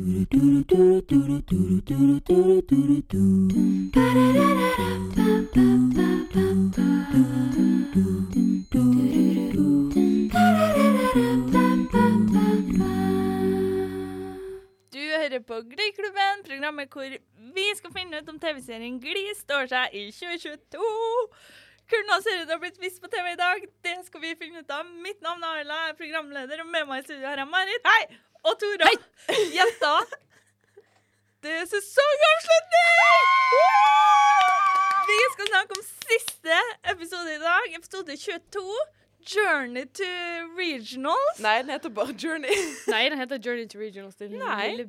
Du hører på Gliklubben, programmet hvor vi skal finne ut om TV-serien Gli står seg i 2022. Hvordan har serien blitt vist på TV i dag? Det skal vi finne ut av. Mitt navn er Arla, jeg er programleder, og med meg i studio har jeg Marit. Hei! Og Tora. Jenta. Det er sesongavslutning! Vi skal snakke om siste episode i dag, episode 22. Journey to Regionals. Nei, den heter bare Journey. Nei, den heter Journey to Regionals. Nei.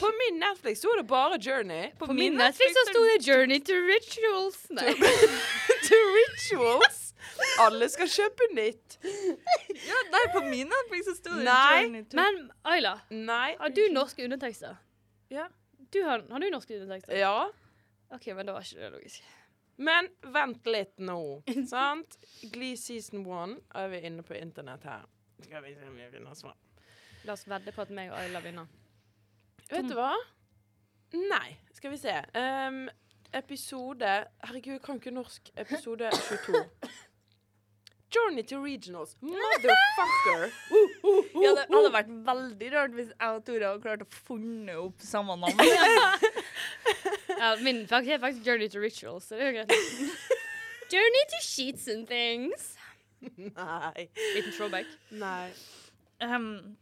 På min Netflix sto det bare Journey. På min Netflix så sto det Journey to Rituals. Nei. To rituals. Alle skal kjøpe nytt. Ja, nei, på min så sto det Nei, Journey to Men Ayla, Nei. har du norske undertekster? Ja. Du har, har du norske undertekster? Ja. OK, men da var ikke det logisk. Men vent litt nå, sant? Glee season one er vi inne på internett her. Skal vi se om vi finner svar. La oss vedde på at meg og Ayla vinner. Vet du hva? Nei, skal vi se. Um, episode Herregud, jeg kan ikke norsk. Episode 22. Journey to Regionals. Motherfucker! Ja, det hadde vært veldig rart hvis jeg og Tora hadde klart å funne opp samme navn. Ja, min fakt er faktisk Journey to Rituals, så det er jo greit. Journey to sheets and things. Nei. Liten throwback. Nei. Um,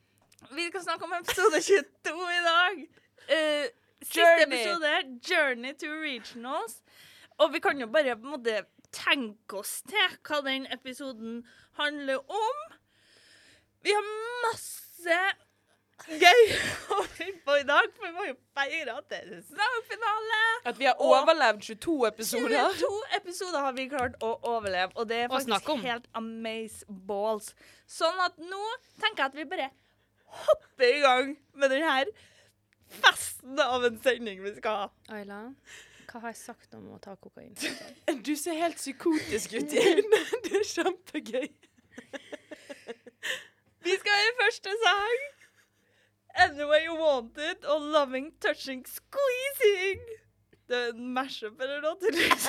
vi skal snakke om episode 22 i dag. Eh, siste episode, Journey to Regionals. Og vi kan jo bare på en måte tenke oss til hva den episoden handler om. Vi har masse gøy å finne på i dag, for vi må jo feire at det er sesongfinale. At vi har Og- overlevd 22 episoder. 22 episoder har vi klart å overleve, og det er faktisk helt amaze balls. Sånn at nå tenker jeg at vi bare hopper i gang med denne festen av en sending vi skal ha. Ayla, hva har jeg sagt om å ta kokain? Du ser helt psykotisk ut i øynene. Det er kjempegøy. Vi skal i første sang. Anyway You Want It og Loving Touching Squeezing. Det er en mashup eller noe. tydeligvis.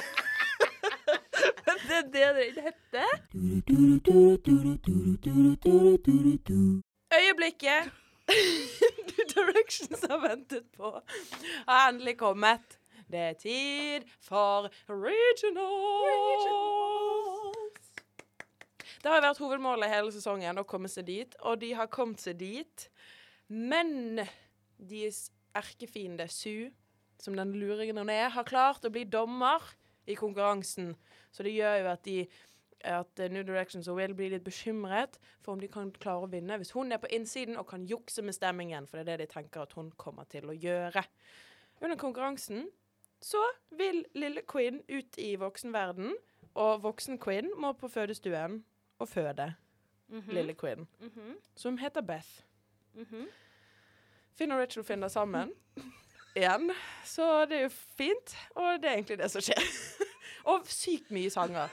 Men det er det den heter. Øyeblikket Directions har ventet på, har endelig kommet. Det er tid for regionals. Det har vært hovedmålet hele sesongen å komme seg dit, og de har kommet seg dit. Men deres erkefiende Sue, som den luringen hun er, har klart å bli dommer i konkurransen. Så det gjør jo at de at New Directions og Will blir litt bekymret for om de kan klare å vinne hvis hun er på innsiden og kan jukse med stemmingen, for det er det de tenker at hun kommer til å gjøre. Under konkurransen så vil lille Quinn ut i voksenverden, og voksen Quinn må på fødestuen og føde lille Quinn, Mhm, som heter Beth. mhm. Finn og Rachel finner sammen igjen, så det er jo fint, og det er egentlig det som skjer. og sykt mye sanger.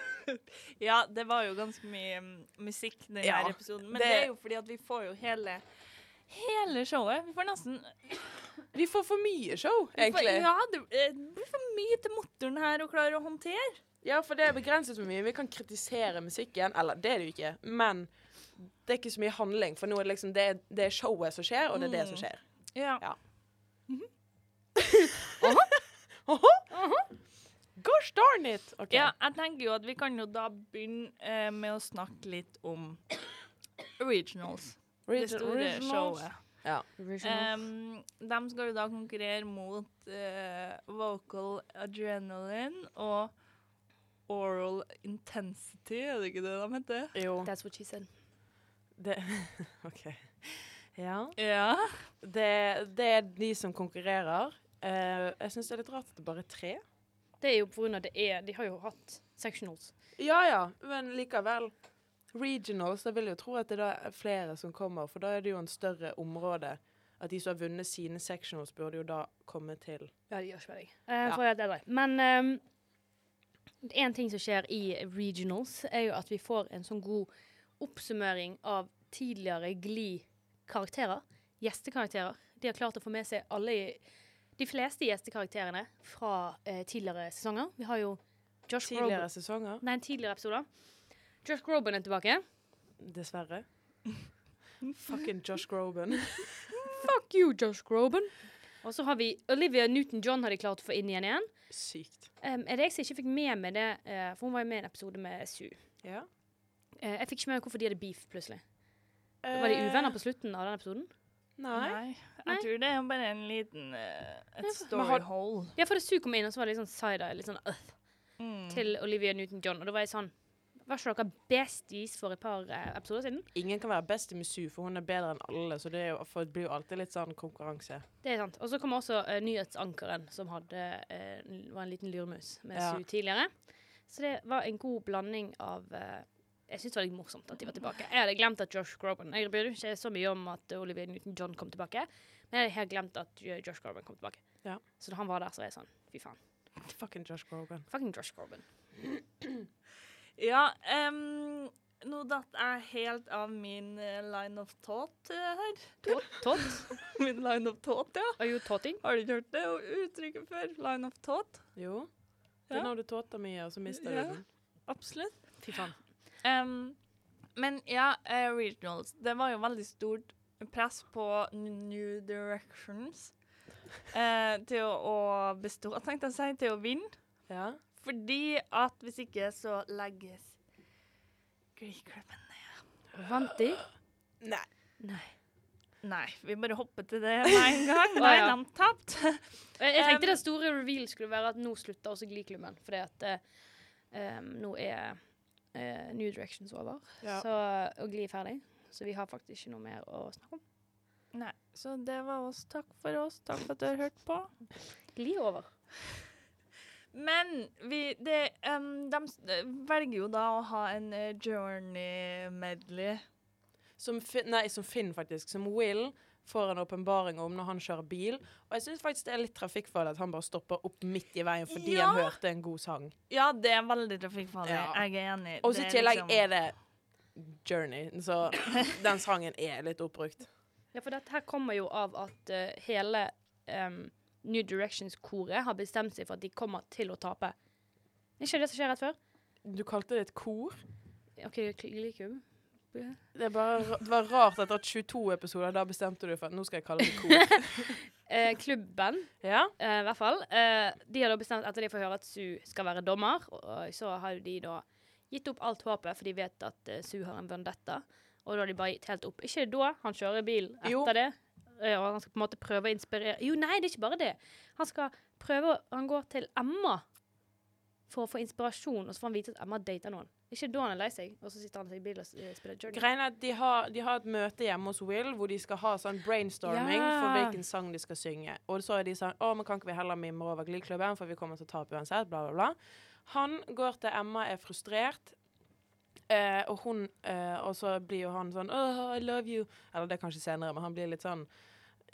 Ja, det var jo ganske mye mm, musikk denne Ja, episoden. Men det... det- er jo fordi at vi får jo hele Hele showet. Vi får nesten Vi får for mye show, egentlig. Ja, det eh, blir for mye til motoren her å klare å håndtere. Ja, for det er begrenset så mye. Vi kan kritisere musikken, eller det er det jo ikke, men det er ikke så mye handling, for nå er det liksom det, det er showet som skjer, og det er det som skjer. Ja. Ja. Gosh darn it! Okay. ja, jeg tenker jo at vi kan jo da begynne eh, med å snakke litt om Originals. Det store showet. Ja. Um, de skal jo da konkurrere mot uh, Vocal Adrenaline og Oral Intensity, er det ikke det de heter? Jo. That's what she said. Det OK. Ja. Ja. Det, det er de som konkurrerer. Uh, jeg syns det er litt rart at det bare er tre. Det er jo av det er De har jo hatt sectionals. Ja ja, men likevel. Regionals, da vil jeg jo tro at det er flere som kommer, for da er det jo en større område. At de som har vunnet sine sectionals, burde jo da komme til Ja, det gjør ikke det. Uh, for ja. det er. Men um, en ting som skjer i regionals, er jo at vi får en sånn god oppsummering av tidligere Glee-karakterer. Gjestekarakterer. De har klart å få med seg alle de fleste gjestekarakterene fra eh, tidligere sesonger. Vi har jo Josh Tidligere Groban sesonger. Nei, tidligere episoder. Josh Groban er tilbake. Dessverre. Fucking Josh Groban. Fuck you, Josh Groban. Og så har vi Olivia Newton-John har de klart å få inn igjen igjen. Sykt. Um, er det jeg som ikke fikk med meg det, uh, for hun var jo med i en episode med Sue. Ja. Uh, jeg fikk ikke med meg hvorfor de hadde beef plutselig. Var de uvenner på slutten av den episoden? Nei. Nei. Jeg tror det er bare en liten eh, Et story har- hole. Ja, for SU kom inn, og så var det litt sånn side-eye litt sånn, øh, Mm. til Olivia Newton-John. Og da var jeg sånn Var ikke dere besties for et par eh, episoder siden? Ingen kan være best i Musu, for hun er bedre enn alle. Så det, jo, det blir jo alltid litt sånn konkurranse. Det er sant. Og så kom også uh, nyhetsankeren, som hadde, uh, var en liten lurmus med Ja. Su tidligere. Så det var en god blanding av uh, Jeg syns det var litt morsomt at de var tilbake. Jeg hadde glemt at Josh Groban Jeg brydde ikke så mye om at Olivia Newton-John kom tilbake, men jeg hadde glemt at Josh Groban kom tilbake. Ja. Så da han var der, så var jeg sånn Fy faen. Fucking Josh Groban. Fucking Josh Groban. Ja, um, nå datt jeg helt av min eh, line of thought eh, her. Todd? min line of thought, ja. Are you totting? Har du ikke hørt det uttrykket før? Line of thought? Jo. Det er Ja. når du tåter mye, og så mister Ja. du den. Absolutt. Fy faen. Um, men ja, uh, regionals. Det var jo veldig stort press på New Directions eh, til å, å bestå, tenkte jeg å si, til å vinne. Ja. Fordi at hvis ikke så legges Glee-klubben ned. Vant de? Nei. Nei. Nei, vi bare hopper til det med en gang. Nei, ja. de tapte. Jeg, jeg tenkte Um, det store reveal skulle være at nå slutter også Glee-klubben. Fordi at eh, um, nå er uh, New Directions over. Ja. Så, og Glee er ferdig. Så vi har faktisk ikke noe mer å snakke om. Nei, så det var oss. Takk for oss. Takk for at du har hørt på. Er over. Men vi det, um, de velger jo da å ha en eh, journey-medley. Som, Fi- nei, som Finn, faktisk. Som Will får en åpenbaring om når han kjører bil. Og jeg syns faktisk det er litt trafikkfarlig at han bare stopper opp midt i veien fordi Ja. han hørte en god sang. Ja, det er veldig trafikkfarlig. Ja. Jeg er enig. Og så i tillegg liksom- er det Journey, så den sangen er litt oppbrukt. Ja, for dette her kommer jo av at uh, hele em, New Directions-koret har bestemt seg for at de kommer til å tape. Er ikke det som skjer rett før? Du kalte det et kor. OK, Glee-klubb. Det, bare, det var rart etter 22 episoder, da bestemte du for at nå skal jeg kalle det kor. Eh, klubben Ja? Eh, I hvert fall. Eh, de har da bestemt, etter de får høre at Su skal være dommer, og så har de da gitt opp alt håpet, for de vet at uh, Su har en vendetta. Og da har de bare gitt helt opp. Ikke da han kjører bil etter Jo. det. Og han skal på en måte prøve å inspirere Jo, nei, det er ikke bare det. Han skal prøve Han går til Emma for å få inspirasjon, og så får han vite at Emma dater noen. Ikke da han er lei seg, og så sitter han i bilen og eh, spiller Journey. Greien er at de har, de har et møte hjemme hos Will hvor de skal ha sånn brainstorming Ja. for hvilken sang de skal synge. Og så er de sånn Å, men kan ikke vi heller mimre over Glee-klubben, for vi kommer til å tape uansett, bla, bla, bla. Han går til Emma, er frustrert. Eh, og hun eh, Og så blir jo han sånn Oh, I love you. Eller det er kanskje senere, men han blir litt sånn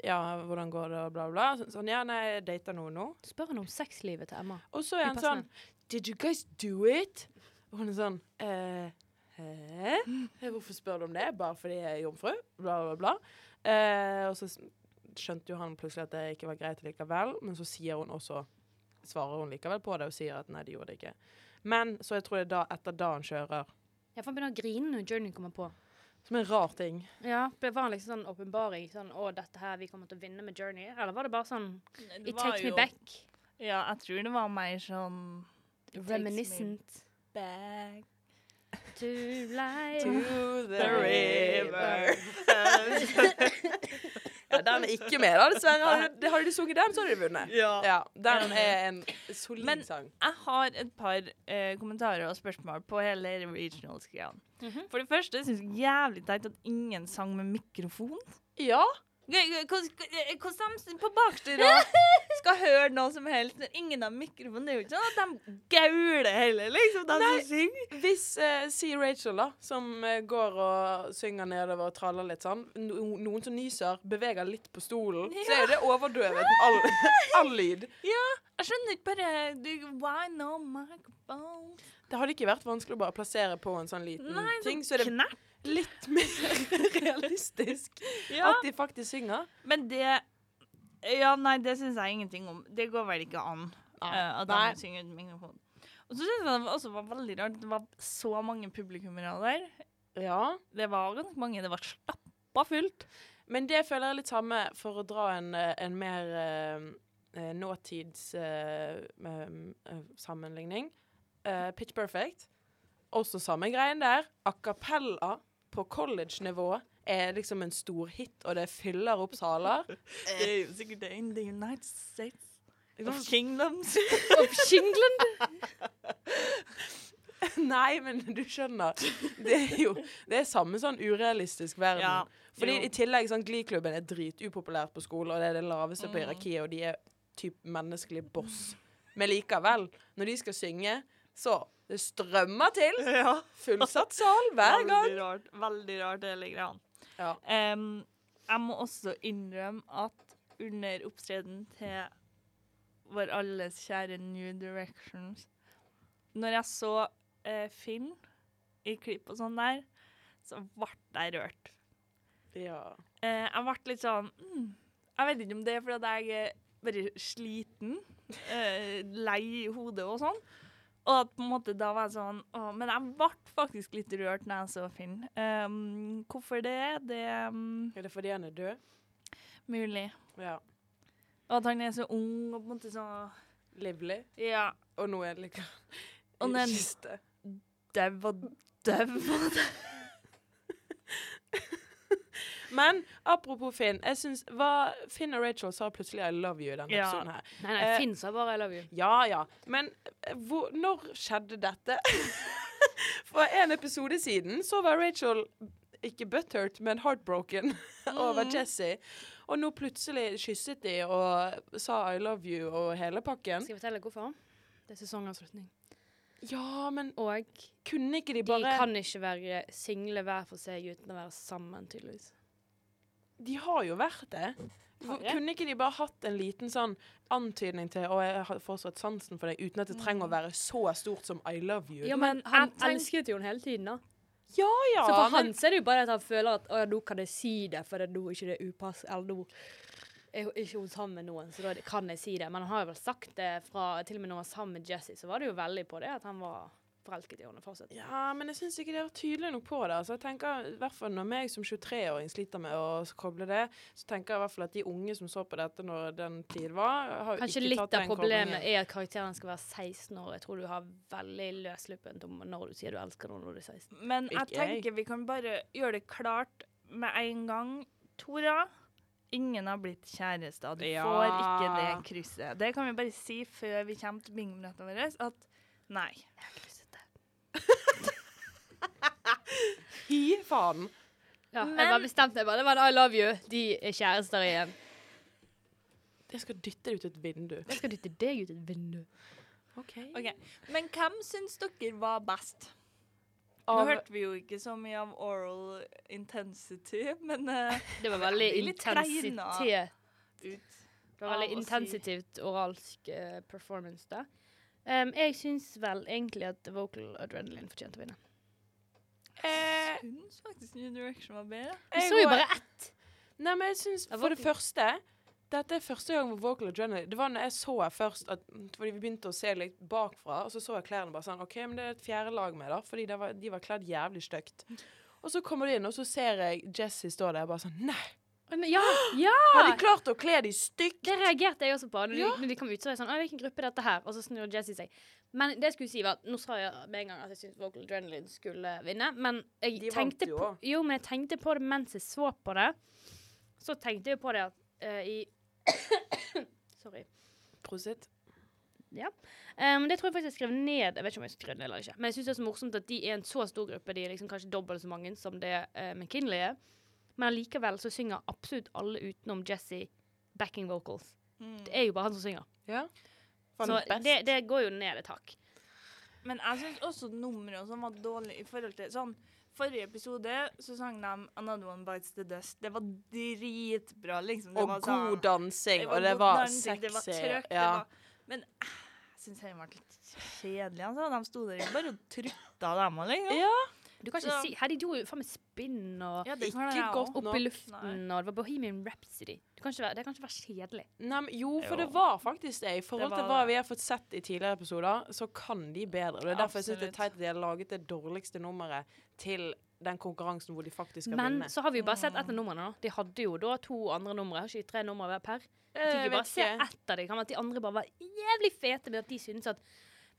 Ja, hvordan går det, og bla, bla. Så- Sånn, ja, nei, jeg dater noen nå. Spør han om sexlivet til Emma. Og så er han sånn Did you guys do it? Og hun er sånn eh, Hæ? Eh, Hvorfor spør du om det? Bare fordi jeg er jomfru? Bla, bla, bla. Eh, og så skjønte jo han plutselig at det ikke var greit likevel, men så sier hun også Svarer hun likevel på det og sier at nei, det gjorde det ikke. Men så jeg tror det er da, etter da han kjører. Ja, for han begynner å grine når Journey kommer på. Som en rar ting. Ja, det Var liksom sånn åpenbaring? Sånn 'Å, dette her, vi kommer til å vinne med Journey'? Eller var det bare sånn Det It takes takes me back. Ja, jeg tror det var mer sånn Reminiscent. back To life. To the river. ja, den er ikke med, da, dessverre. Hadde, hadde de sunget den, så hadde de vunnet. Ja. Ja, den er en solid Men- sang. Jeg har et par eh, kommentarer og spørsmål på hele regionals-greia. -hmm. For det første syns jeg jævlig teit at ingen sang med mikrofon. Ja. Hvordan eh, de på bakerste skal høre noe som helst når ingen har mikrofon? Det er jo ikke sånn at de gauler heller, liksom, de som synger. Hvis eh, si Rachel, da, som eh, går og synger nedover og traller litt sånn, no, noen som nyser, beveger litt på stolen, så er det overdøvet all, all lyd. Jeg skjønner ikke bare Why no microphone? Det hadde ikke vært vanskelig å bare plassere på en sånn liten Nei, ting, sånn så er det knert. Litt mer realistisk Ja. at de faktisk synger. Men det Ja, nei, det syns jeg ingenting om. Det går vel ikke an Nei. eh, at de synger uten mikrofon. Og så syns jeg det også var veldig rart. Det var så mange publikummere der. Ja. Det var ganske mange. Det var stappa fullt. Men det føler jeg litt samme for å dra en, eh, en mer uh, eh, nåtids uh. Eh, Pitch Perfect. Også samme greien der. A cappella på college-nivå er liksom en stor hit, og det fyller opp saler. Det er jo sikkert det in the United States of Kingdoms. Of Kingland? Nei, men du skjønner. Det er jo det er samme sånn urealistisk verden. Ja, Fordi jo. i tillegg, sånn, Glee-klubben er dritupopulært på skolen, og det er det laveste på Mm. hierarkiet, og de er typ menneskelig boss. Men likevel, når de skal synge, så det strømmer til. Ja. Fullsatt sal hver gang. Veldig rart. Veldig rart det ligger an. Ja. Um, jeg må også innrømme at under opptredenen til vår alles kjære New Directions Når jeg så uh, Finn i klipp og sånn der, så ble jeg rørt. Ja. Uh, jeg ble litt sånn mm, Jeg vet ikke om det er fordi jeg er bare sliten, uh, lei i hodet og sånn. Og på en måte da var jeg sånn å, Men jeg ble faktisk litt rørt når jeg så Finn. Um, hvorfor det? Det um, Er det fordi han er død? mulig. Ja. Og at han er så ung og på en måte så Livlig. Ja. Og nå er det liksom Og den- kiste. Dau og dau. Men apropos Finn, jeg synes, hva Finn og Rachel sa plutselig 'I love you' i denne Ja. episoden her. Nei, nei, Eh, Finn sa bare 'I love you'. Ja, ja. Men eh, hvor, når skjedde dette? For en episode siden så var Rachel ikke butthurt, men heartbroken over Mm. Jesse. Og nå plutselig kysset de og sa 'I love you' og hele pakken. Skal jeg fortelle hvorfor? Det er sesongavslutning. Ja, men Og kunne ikke de bare de kan ikke være single hver for seg uten å være sammen, tydeligvis. De har jo vært det. Kunne ikke de bare hatt en liten sånn antydning til 'Å, jeg har fortsatt sansen for deg', uten at det trenger å være så stort som 'I love you'? Ja, men han elsket jo henne hele tiden, da. ja, ja Så for han er det jo bare at han føler at å, ja, nå kan jeg si det, for nå er ikke det upass, eller nå er hun- ikke hun sammen med noen, så da kan jeg si det. Men han har jo vel sagt det fra til og med når han var sammen med Jesse, så var det jo veldig på det at han var forelsket i henne fortsatt. Ja, men jeg syns ikke de var tydelige nok på det. Altså, jeg tenker, i hvert fall Når meg som 23-åring sliter med å koble det, så tenker jeg i hvert fall at de unge som så på dette når den tid var, har jo Kanskje ikke litt av problemet er at karakteren skal være 16 år. Jeg tror du har veldig løsluppent om når du sier du elsker noen når du er 16. Men jeg Ikke jeg. tenker vi kan bare gjøre det klart med en gang. Tora, ingen har blitt kjærester. Du Ja. får ikke det krysset. Det kan vi bare si før vi kommer til bingorettene våre, at nei. Fy faen! Ja, Men- jeg bare bestemte meg. Det var en I love you. De er kjærester igjen. Jeg skal dytte deg ut et vindu. Jeg skal dytte deg ut et vindu. OK. Ok, Men hvem syns dere var best? Nå Av, hørte vi jo ikke så mye av oral intensity, men uh, Det var veldig intensitet. ut Det var veldig intensitivt si- oralsk uh, performance der. Um, jeg syns vel egentlig at vocal adrenaline fortjente å vinne. Jeg Syns faktisk New Direction var bedre. Jeg så jo bare ett. Nei, men jeg syns For det første dette er første gang hvor Vocal Adrenaline Det var når jeg så først at Fordi vi begynte å se litt bakfra, og så så jeg klærne bare sånn OK, men det er et fjerde lag med, da. Fordi det var, de var kledd jævlig stygt. Og så kommer de inn, og så ser jeg Jessie stå der og bare sånn Nei! Ja! ja! Har de klart å kle de stygt? Det reagerte jeg også på. Når, Ja. de, når de kom ut, så var jeg sånn «Å, Hvilken gruppe er dette her? Og så snur Jesse seg. Men det jeg skulle si var Nå sa jeg med en gang at jeg syntes Vocal Adrenaline skulle vinne, men jeg De tenkte jo på. Jo, men jeg tenkte på det mens jeg så på det. Så tenkte jeg på det at uh, i Sorry. Prosit. Um, det tror jeg faktisk jeg skrev ned. Jeg vet ikke om jeg skrev det eller ikke. Men jeg syns det er så morsomt at de er en så stor gruppe. De er liksom kanskje dobbelt så mange som det uh, McKinley er. Men allikevel så synger absolutt alle utenom Jesse backing vocals. Det er jo bare han som synger. Ja. Så det, det går jo ned et hakk. Men jeg syns også nummeret som var dårlig i forhold til sånn Forrige episode så sang de 'Another One Bites The Dust'. Det var dritbra, liksom. Det og var god sånn- dansing, og det var dansing, Det var sexy. Det Ja. var, men eh, jeg syns den ble litt kjedelig. Altså. De sto der bare og trutta, dem òg, liksom. ja. Du kan ikke Så- si Her de gjorde jo faen meg spinn og Ja, det kan Ikke godt opp i luften, og det var Bohemian Rhapsody. Det kan ikke være, det kan ikke være kjedelig. Nei, men jo, for Jo. det var faktisk det. I forhold Det til hva vi har fått sett i tidligere episoder, så kan de bedre. Og det er derfor jeg synes det er teit at de har laget det dårligste nummeret til den konkurransen hvor de faktisk skal Men vinne. så har vi jo bare sett ett av numrene. da. De hadde jo da to andre numre. Har ikke tre numre hver per? Jeg Fikk jeg jo bare vet se ett av dem. Kan være at de andre bare var jævlig fete med at de syntes at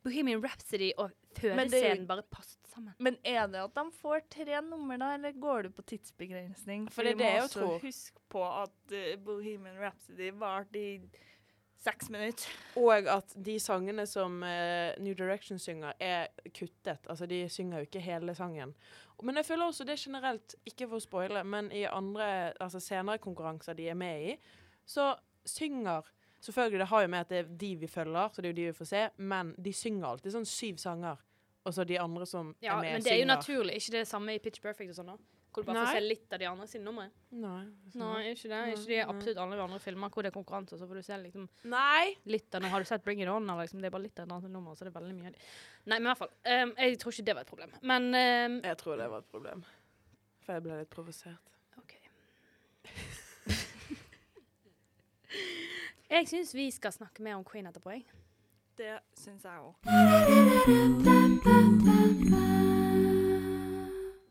Bohemian Rhapsody og fødescenen bare passet sammen. Men er det at de får tre nummer, da, eller går du på tidsbegrensning? For det er jo også huske på at uh, Bohemian Rhapsody varte i seks minutter. Og at de sangene som uh, New Direction synger, er kuttet. Altså, de synger jo ikke hele sangen. Men jeg føler også det generelt, ikke for å spoile, men i andre, altså senere konkurranser de er med i, så synger Selvfølgelig, det har jo med at det er de vi følger, så det er jo de vi får se, men de synger alltid sånn syv sanger. Og så de andre som Ja, er med, synger. Ja, men det er jo naturlig. Ikke det samme i Pitch Perfect og sånn, da? Hvor du bare Nei. får se litt av de andre sine numre. Nei. Nei, ikke det. Ikke de absolutt alle andre filmer hvor det er konkurranse, så får du se liksom Nei. litt av har du sett Bring It On, eller liksom, det er bare litt av et annet nummer, så det er veldig mye av de. Nei, men i hvert fall. Um, jeg tror ikke det var et problem. Men um, Jeg tror det var et problem. For jeg ble litt provosert. Jeg syns vi skal snakke mer om Queen etterpå, jeg. Det syns jeg òg.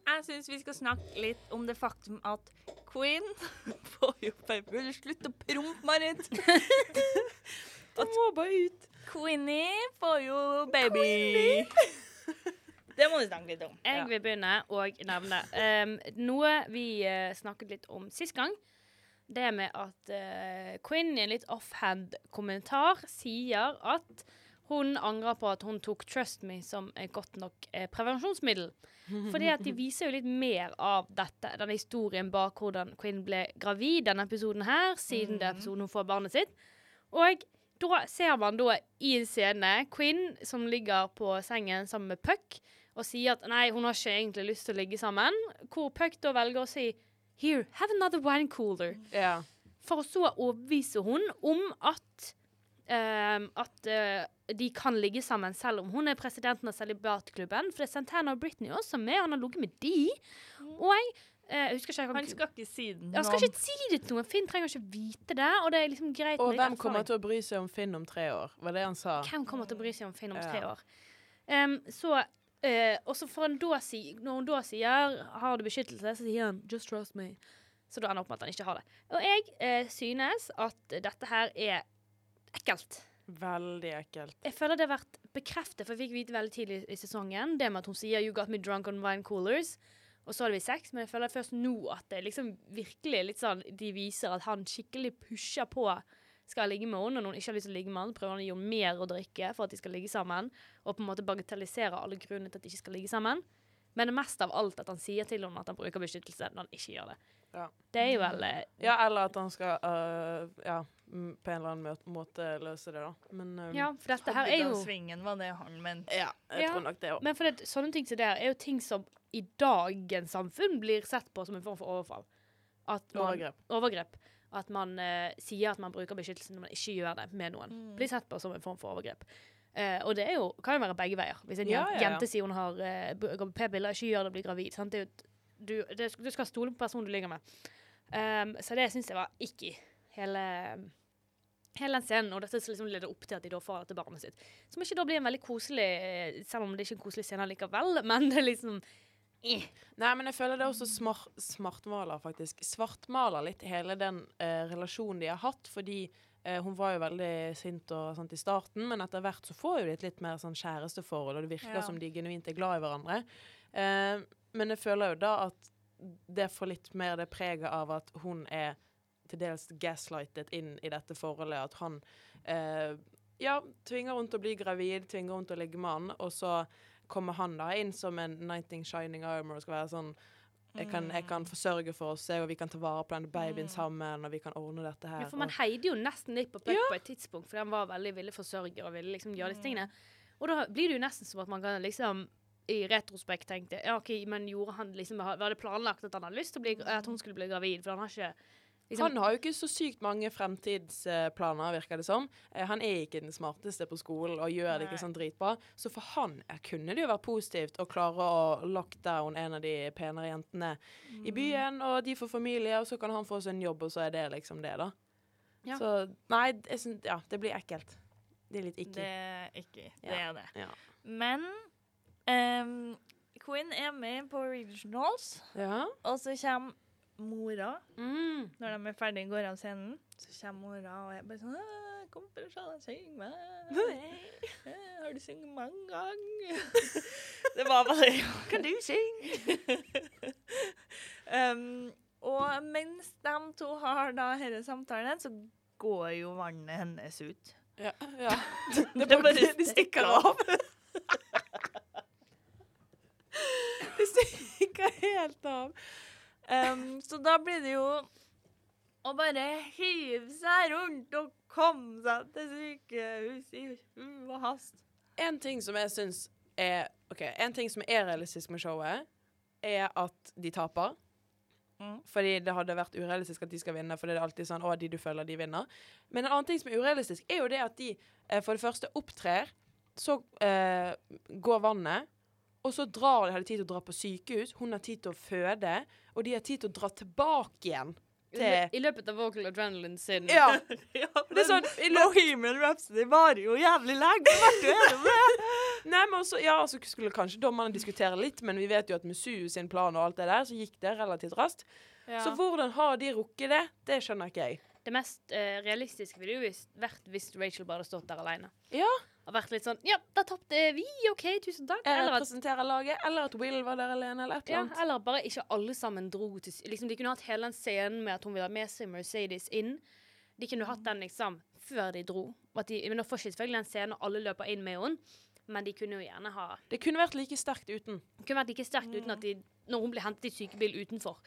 Jeg syns vi skal snakke litt om det faktum at Queen får jo bare Slutt å prompe, Marit! Det må bare ut. Queenie får jo baby. Det må vi snakke litt om. Jeg vil begynne å nevne um, noe vi eh, snakket litt om sist gang. Det med at uh, Quinn i en litt offhand kommentar sier at hun angrer på at hun tok Trust Me som et godt nok eh, prevensjonsmiddel. Fordi at de viser jo litt mer av dette, denne historien bak hvordan Quinn ble gravid denne episoden her, siden det er episoden hun får barnet sitt. Og da ser man da i en scene Quinn som ligger på sengen sammen med Puck, og sier at nei, hun har ikke egentlig lyst til å ligge sammen. Hvor Puck da velger å si Here, have another wine cooler. Ja. For å så overbevise hun om at ehm, at uh, de kan ligge sammen selv om hun er presidenten av celibatklubben. For det er Santana og Britney også med, han har ligget med de. Og jeg eh, husker ikke jeg Han skal ikke si det jeg skal ikke si det til noen. Finn trenger ikke vite det. Og det er liksom greit Og hvem kommer til å bry seg om Finn om tre år? Var det han sa? Hvem kommer til å bry seg om Finn om Ja. tre år? Um, så eh, Og så si Når hun da sier 'har du beskyttelse', så sier han 'just trust me'. Så da ender opp med at han ikke har det. Og jeg eh, synes at dette her er ekkelt. Veldig ekkelt. Jeg føler det har vært bekreftet, for jeg fikk vite veldig tidlig i sesongen det med at hun sier 'you got me drunk on wine coolers'. Og så hadde vi sex, men jeg føler først nå at det liksom virkelig litt sånn De viser at han skikkelig pusher på skal ligge med henne, og hun ikke har lyst til å ligge med han, prøver han å gi mer å drikke for at de skal ligge sammen, og på en måte bagatellisere alle grunnene til at de ikke skal ligge sammen. Men det mest av alt at han sier til henne at han bruker beskyttelse når han ikke gjør det. Ja. Det er jo vel eh, Ja, eller at han skal uh, ja, på en eller annen måte løse det, da. Men um, Ja, for dette her er jo Svingen var det han mente. ja, jeg Ja. tror nok det òg. Men for det, sånne ting som det er, er jo ting som i dagens samfunn blir sett på som en form for overfall. At man, Overgrep. overgrep. At man eh, sier at man bruker beskyttelse når man ikke gjør det med noen. Mm. Blir sett på som en form for overgrep. Eh, og det jo, kan jo være begge veier. Hvis en Ja, jente, ja, ja. sier hun har uh, p-piller, ikke gjør det blir gravid. Sant? Det du, det, du skal stole på personen du ligger med. Um, så det syns jeg var ikke hele Hele den scenen, og dette liksom leder opp til at de da får dette barnet sitt. Som ikke da blir en veldig koselig eh, Selv om det ikke er en koselig scene likevel, men det er liksom eh. Nei, men jeg føler det også smart, smartmaler, faktisk. Svartmaler litt hele den eh, relasjonen de har hatt, fordi eh, hun var jo veldig sint og sånt i starten, men etter hvert så får jo de et litt mer sånn kjæresteforhold, og det virker Ja. som de genuint er glad i hverandre. Eh, men jeg føler jo da at det får litt mer det preget av at hun er til dels gaslightet inn i dette forholdet, at han eh, ja, tvinger hun til å bli gravid, tvinger hun til å ligge med han, og så kommer han da inn som en Nighting shining armor og skal være sånn jeg kan, jeg kan forsørge for oss, og vi kan ta vare på den babyen Mm. sammen, og vi kan ordne dette her. Ja, for man heide jo nesten litt på Puck Ja. på et tidspunkt, for han var veldig ville forsørger og ville liksom gjøre disse tingene. Og da blir det jo nesten som at man kan liksom i retrospekt tenkte ja, ok, men gjorde han liksom Var det planlagt at han hadde lyst til å bli, at hun skulle bli gravid? For han har ikke Liksom, Han har jo ikke så sykt mange fremtidsplaner, virker det som. Eh, Han er ikke den smarteste på skolen og gjør det ikke sånn dritbra. Så for han eh, kunne det jo vært positivt å klare å lock down en av de penere jentene Mm. i byen, og de får familie, og så kan han få seg en jobb, og så er det liksom det, da. Ja. Så nei, synes, ja, det blir ekkelt. Det er litt ikke. Det er ikke Det Ja. er det. Ja. Men um, Quinn er med på Regionals, ja. og så kommer mora mm, Når de er ferdig går av scenen, så kommer mora og er bare sånn 'Kom for å se deg synge. «Eh, 'Har du sunget mange ganger?' det var bare Kan du synge? um, Og mens de to har da denne samtalen, så går jo vannet hennes ut. Ja. ja. Det, det bare det stikker stikker av. Det stikker helt av. Um, så da blir det jo å bare hive seg rundt og komme seg til sykehuset i hu og hast. En ting som jeg syns er OK, en ting som er realistisk med showet, er at de taper. Mm. Fordi det hadde vært urealistisk at de skal vinne, for det er alltid sånn 'Å, de du føler, de vinner'. Men en annen ting som er urealistisk, er jo det at de eh, for det første opptrer, så eh, går vannet, og så drar de, har de tid til å dra på sykehus, hun har tid til å føde, og de har tid til å dra tilbake igjen I til I løpet av vocal adrenaline sin Ja. ja, Det er sånn i Bohemian Rhapsody varer jo jævlig lenge. Ble du enig med det? Nei, men også, ja, så skulle kanskje dommerne diskutere litt, men vi vet jo at med Suu sin plan og alt det der, så gikk det relativt raskt. Så hvordan har de rukket det? Det skjønner ikke jeg. Det mest uh, realistiske ville jo vært hvis Rachel bare hadde stått der alene. Ja. Og vært litt sånn Ja, da tapte vi, OK, tusen takk. Eller at, representerer laget, eller at Will var der alene, eller et eller ja, annet. eller bare ikke alle sammen dro til liksom, De kunne hatt hele den scenen med at hun ville ha med seg Mercedes inn. De kunne hatt den liksom før de dro. De, men Nå får ikke selvfølgelig den scenen og alle løper inn med henne, men de kunne jo gjerne ha Det kunne vært like sterkt uten. Det kunne vært like sterkt uten at de Når hun blir hentet i sykebil utenfor,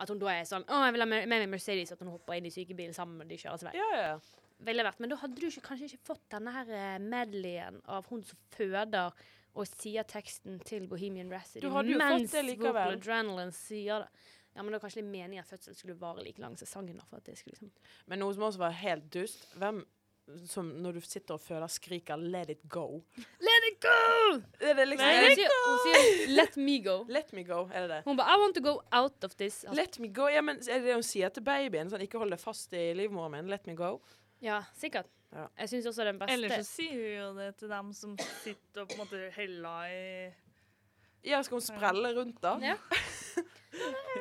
at hun da er sånn Å, jeg vil ha med meg Mercedes. At hun hopper inn i sykebilen sammen med de kjører seg vei. Ja, ja, ja. Ville vært, Men da hadde du ikke, kanskje ikke fått denne her eh, medleyen av hun som føder og sier teksten til Bohemian Rhapsody Du hadde jo fått mens det likevel. Adrenaline sier det. Ja, men det var kanskje litt meningen at fødselen skulle vare like lang sesongen. for at det skulle liksom... Men noe som også var helt dust, hvem som når du sitter og føler skriker 'let it go'. Let it go! Er det liksom Nei, hun det, sier, hun sier 'let me go'. Let me go, er det det? Hun bare 'I want to go out of this'. Let me go, ja, men Er det det hun sier til babyen? Sånn, ikke hold deg fast i livmoren min. Let me go. Ja, sikkert. Ja. Jeg syns også den beste Ellers så sier hun jo det til dem som sitter og på en måte heller i Ja, skal hun sprelle rundt, da? Ja.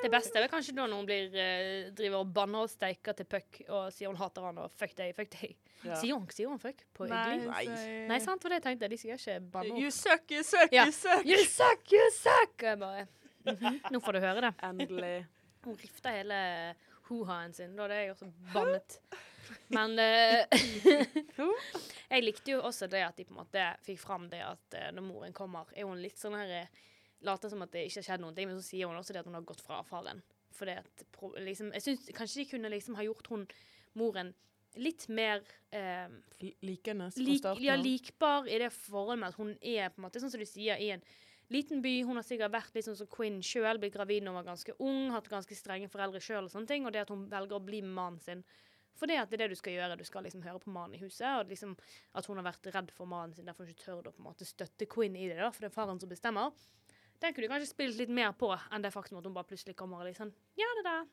Det beste er vel kanskje når noen blir, eh, driver og banner og steiker til Puck og sier hun hater han og fuck deg, fuck deg. Ja. Sier, hun, sier hun fuck på hyggelig? Nei. Nei, sant, for det jeg tenkte. De sier ikke banneord. You suck, you suck, Ja. you suck. You suck, you suck! Og jeg bare mhm, Nå får du høre det. Endelig. Hun rifta hele ho-haen sin. Da hadde jeg også bannet. Men eh, jeg likte jo også det at de på en måte fikk fram det at eh, når moren kommer, er hun litt sånn her eh, Later som at det ikke har skjedd noen ting, men så sier hun også det at hun har gått fra faren. det at pro- liksom, Jeg syns kanskje de kunne liksom ha gjort hun moren litt mer eh, Likende fra lik, starten ja, likbar i det forholdet med at hun er på en måte, sånn som du sier, i en liten by. Hun har sikkert vært litt sånn som Quinn sjøl, blitt gravid når hun var ganske ung, hatt ganske strenge foreldre sjøl og sånne ting, og det at hun velger å bli med mannen sin. For det at det er det du skal gjøre. Du skal liksom høre på mannen i huset. Og liksom at hun har vært redd for mannen sin, derfor hun ikke tør å på en måte støtte Quinn i det, da, for det er faren som bestemmer. Den kunne du kanskje spilt litt mer på enn det faktum at hun bare plutselig kommer og liksom Ja, det der.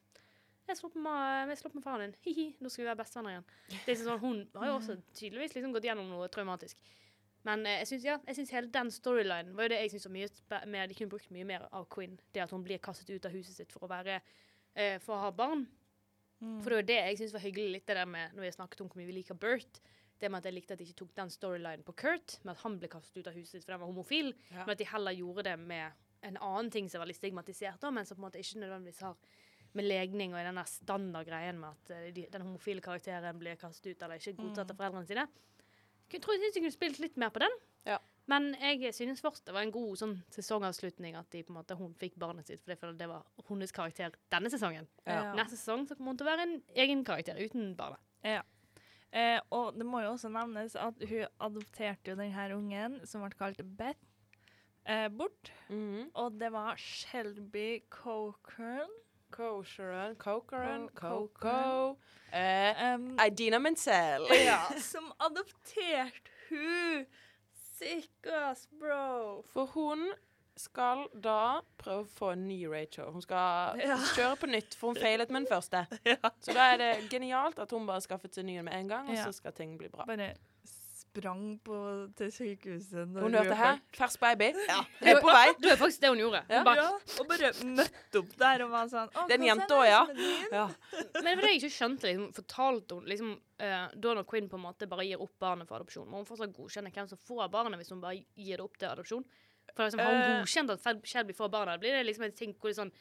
Jeg slår på, med, jeg slår på faren din. Hi-hi, nå skal vi være bestevenner igjen. Det er sånn, Hun har jo også tydeligvis liksom gått gjennom noe traumatisk. Men eh, jeg syns ja, jeg synes hele den storylinen var jo det jeg synes var mye mer De kunne brukt mye mer av Quinn. Det at hun blir kastet ut av huset sitt for å være eh, For å ha barn. Mm. For det var det jeg syntes var hyggelig litt det der med når vi snakket om hvor mye vi liker Bert. Det med at jeg likte at de ikke tok den storylinen på Kurt, med at han ble kastet ut av huset sitt fordi han var homofil, Ja. men at de heller gjorde det med en annen ting som er veldig stigmatisert, da, men som på en måte ikke nødvendigvis har med legning og den standardgreien med at eh, de, den homofile karakteren blir kastet ut eller ikke godtatt av foreldrene sine. Jeg tror jeg synes jeg kunne spilt litt mer på den. Ja. Men jeg synes først det var en god sånn sesongavslutning at de, på en måte, hun fikk barnet sitt, for jeg føler det var hennes karakter denne sesongen. Ja. Neste sesong så kommer hun til å være en egen karakter uten barnet. Eh, og det må jo også nevnes at hun adopterte jo denne ungen, som ble kalt Beth, eh, bort. Mhm. Og det var Shelby Cochran Cochran, Cochran, Coco eh, Um, Idina Menzel. ja, som adopterte hun. Sick ass, bro. For hun skal da prøve å få en ny Rachel. Hun skal Ja. kjøre på nytt, for hun feilet med den første. Ja. Så da er det genialt at hun bare skaffet seg ny med en gang, og så skal ting bli bra. Bare sprang på, til sykehuset. når Hun hørte her. fersk baby'? Ja, jeg er på vei. Det var faktisk det hun gjorde. Ja. Hun bare, Ja, og bare møtte opp der og var sånn «Å, Det er en hva jente sender også, ja. jeg som en ny?» Ja. Men det var det jeg ikke skjønte. Liksom, fortalte hun liksom, uh, Da når Quinn på en måte bare gir opp barnet for adopsjon, må hun fortsatt godkjenne hvem som får barnet hvis hun bare gir det opp til adopsjon? For liksom, Har hun Eh. godkjent at Shelby får barnet? Blir det liksom en ting hvor de sånn,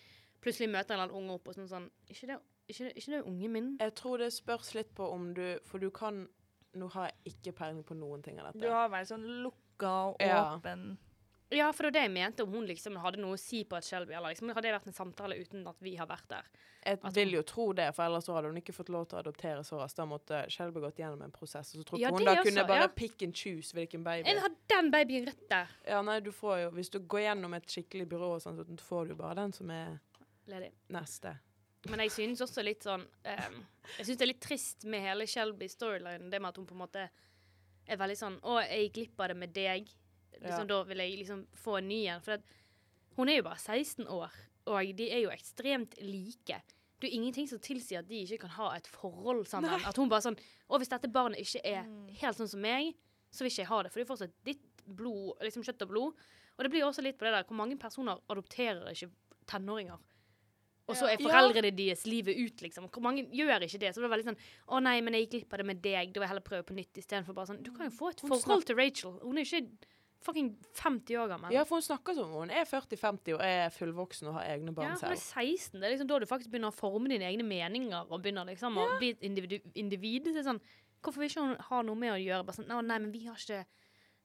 plutselig møter en eller annen unge opp og sånn sånn Ikke det, ikke, det- ikke det ungen min? Jeg tror det spørs litt på om du For du kan Nå har jeg ikke peiling på noen ting av dette. Du har vært sånn lukka og Ja. åpen. Ja, for det var det jeg mente, om hun liksom hadde noe å si på et Shelby. Eller liksom, hadde det vært en samtale uten at vi har vært der? Jeg At vil jo tro det, for ellers så hadde hun ikke fått lov til å adoptere så raskt. Da måtte Shelby gått gjennom en prosess. Og så tror Ja, hun da også, kunne bare ja. pick and choose hvilken baby. En har den babyen rett der. Ja, nei, du får jo Hvis du går gjennom et skikkelig byrå, og sånn, så får du bare den som er Ledig. neste. Men jeg synes også litt sånn um, Jeg synes det er litt trist med hele Shelby-storylinen. Det med at hun på en måte er veldig sånn Å, jeg gikk glipp av det med deg. Liksom, Ja. Da vil jeg liksom få en ny en. For at, hun er jo bare 16 år, og de er jo ekstremt like. Det er ingenting som tilsier at de ikke kan ha et forhold sammen. At hun bare sånn Å, hvis dette barnet ikke er helt sånn som meg, så vil ikke jeg ha det. For det er fortsatt ditt blod, liksom kjøtt og blod. Og det blir også litt på det der hvor mange personer adopterer ikke tenåringer. Og så er Ja. foreldrene deres livet ut, liksom. Hvor mange gjør ikke det? Så det var veldig sånn Å nei, men jeg gikk glipp av det med deg. Da vil jeg heller prøve på nytt istedenfor bare sånn Du kan jo få et forhold til Rachel. Hun er jo ikke fucking 50 år gammel. Ja, for hun snakker som om hun er 40-50 og er fullvoksen og har egne barn selv. Ja, hun er 16. Det er liksom da du faktisk begynner å forme dine egne meninger og begynner liksom å bli et individ. individ. Så sånn, hvorfor vil ikke hun ha noe med å gjøre? Bare sånn, «Å, nei, men vi har ikke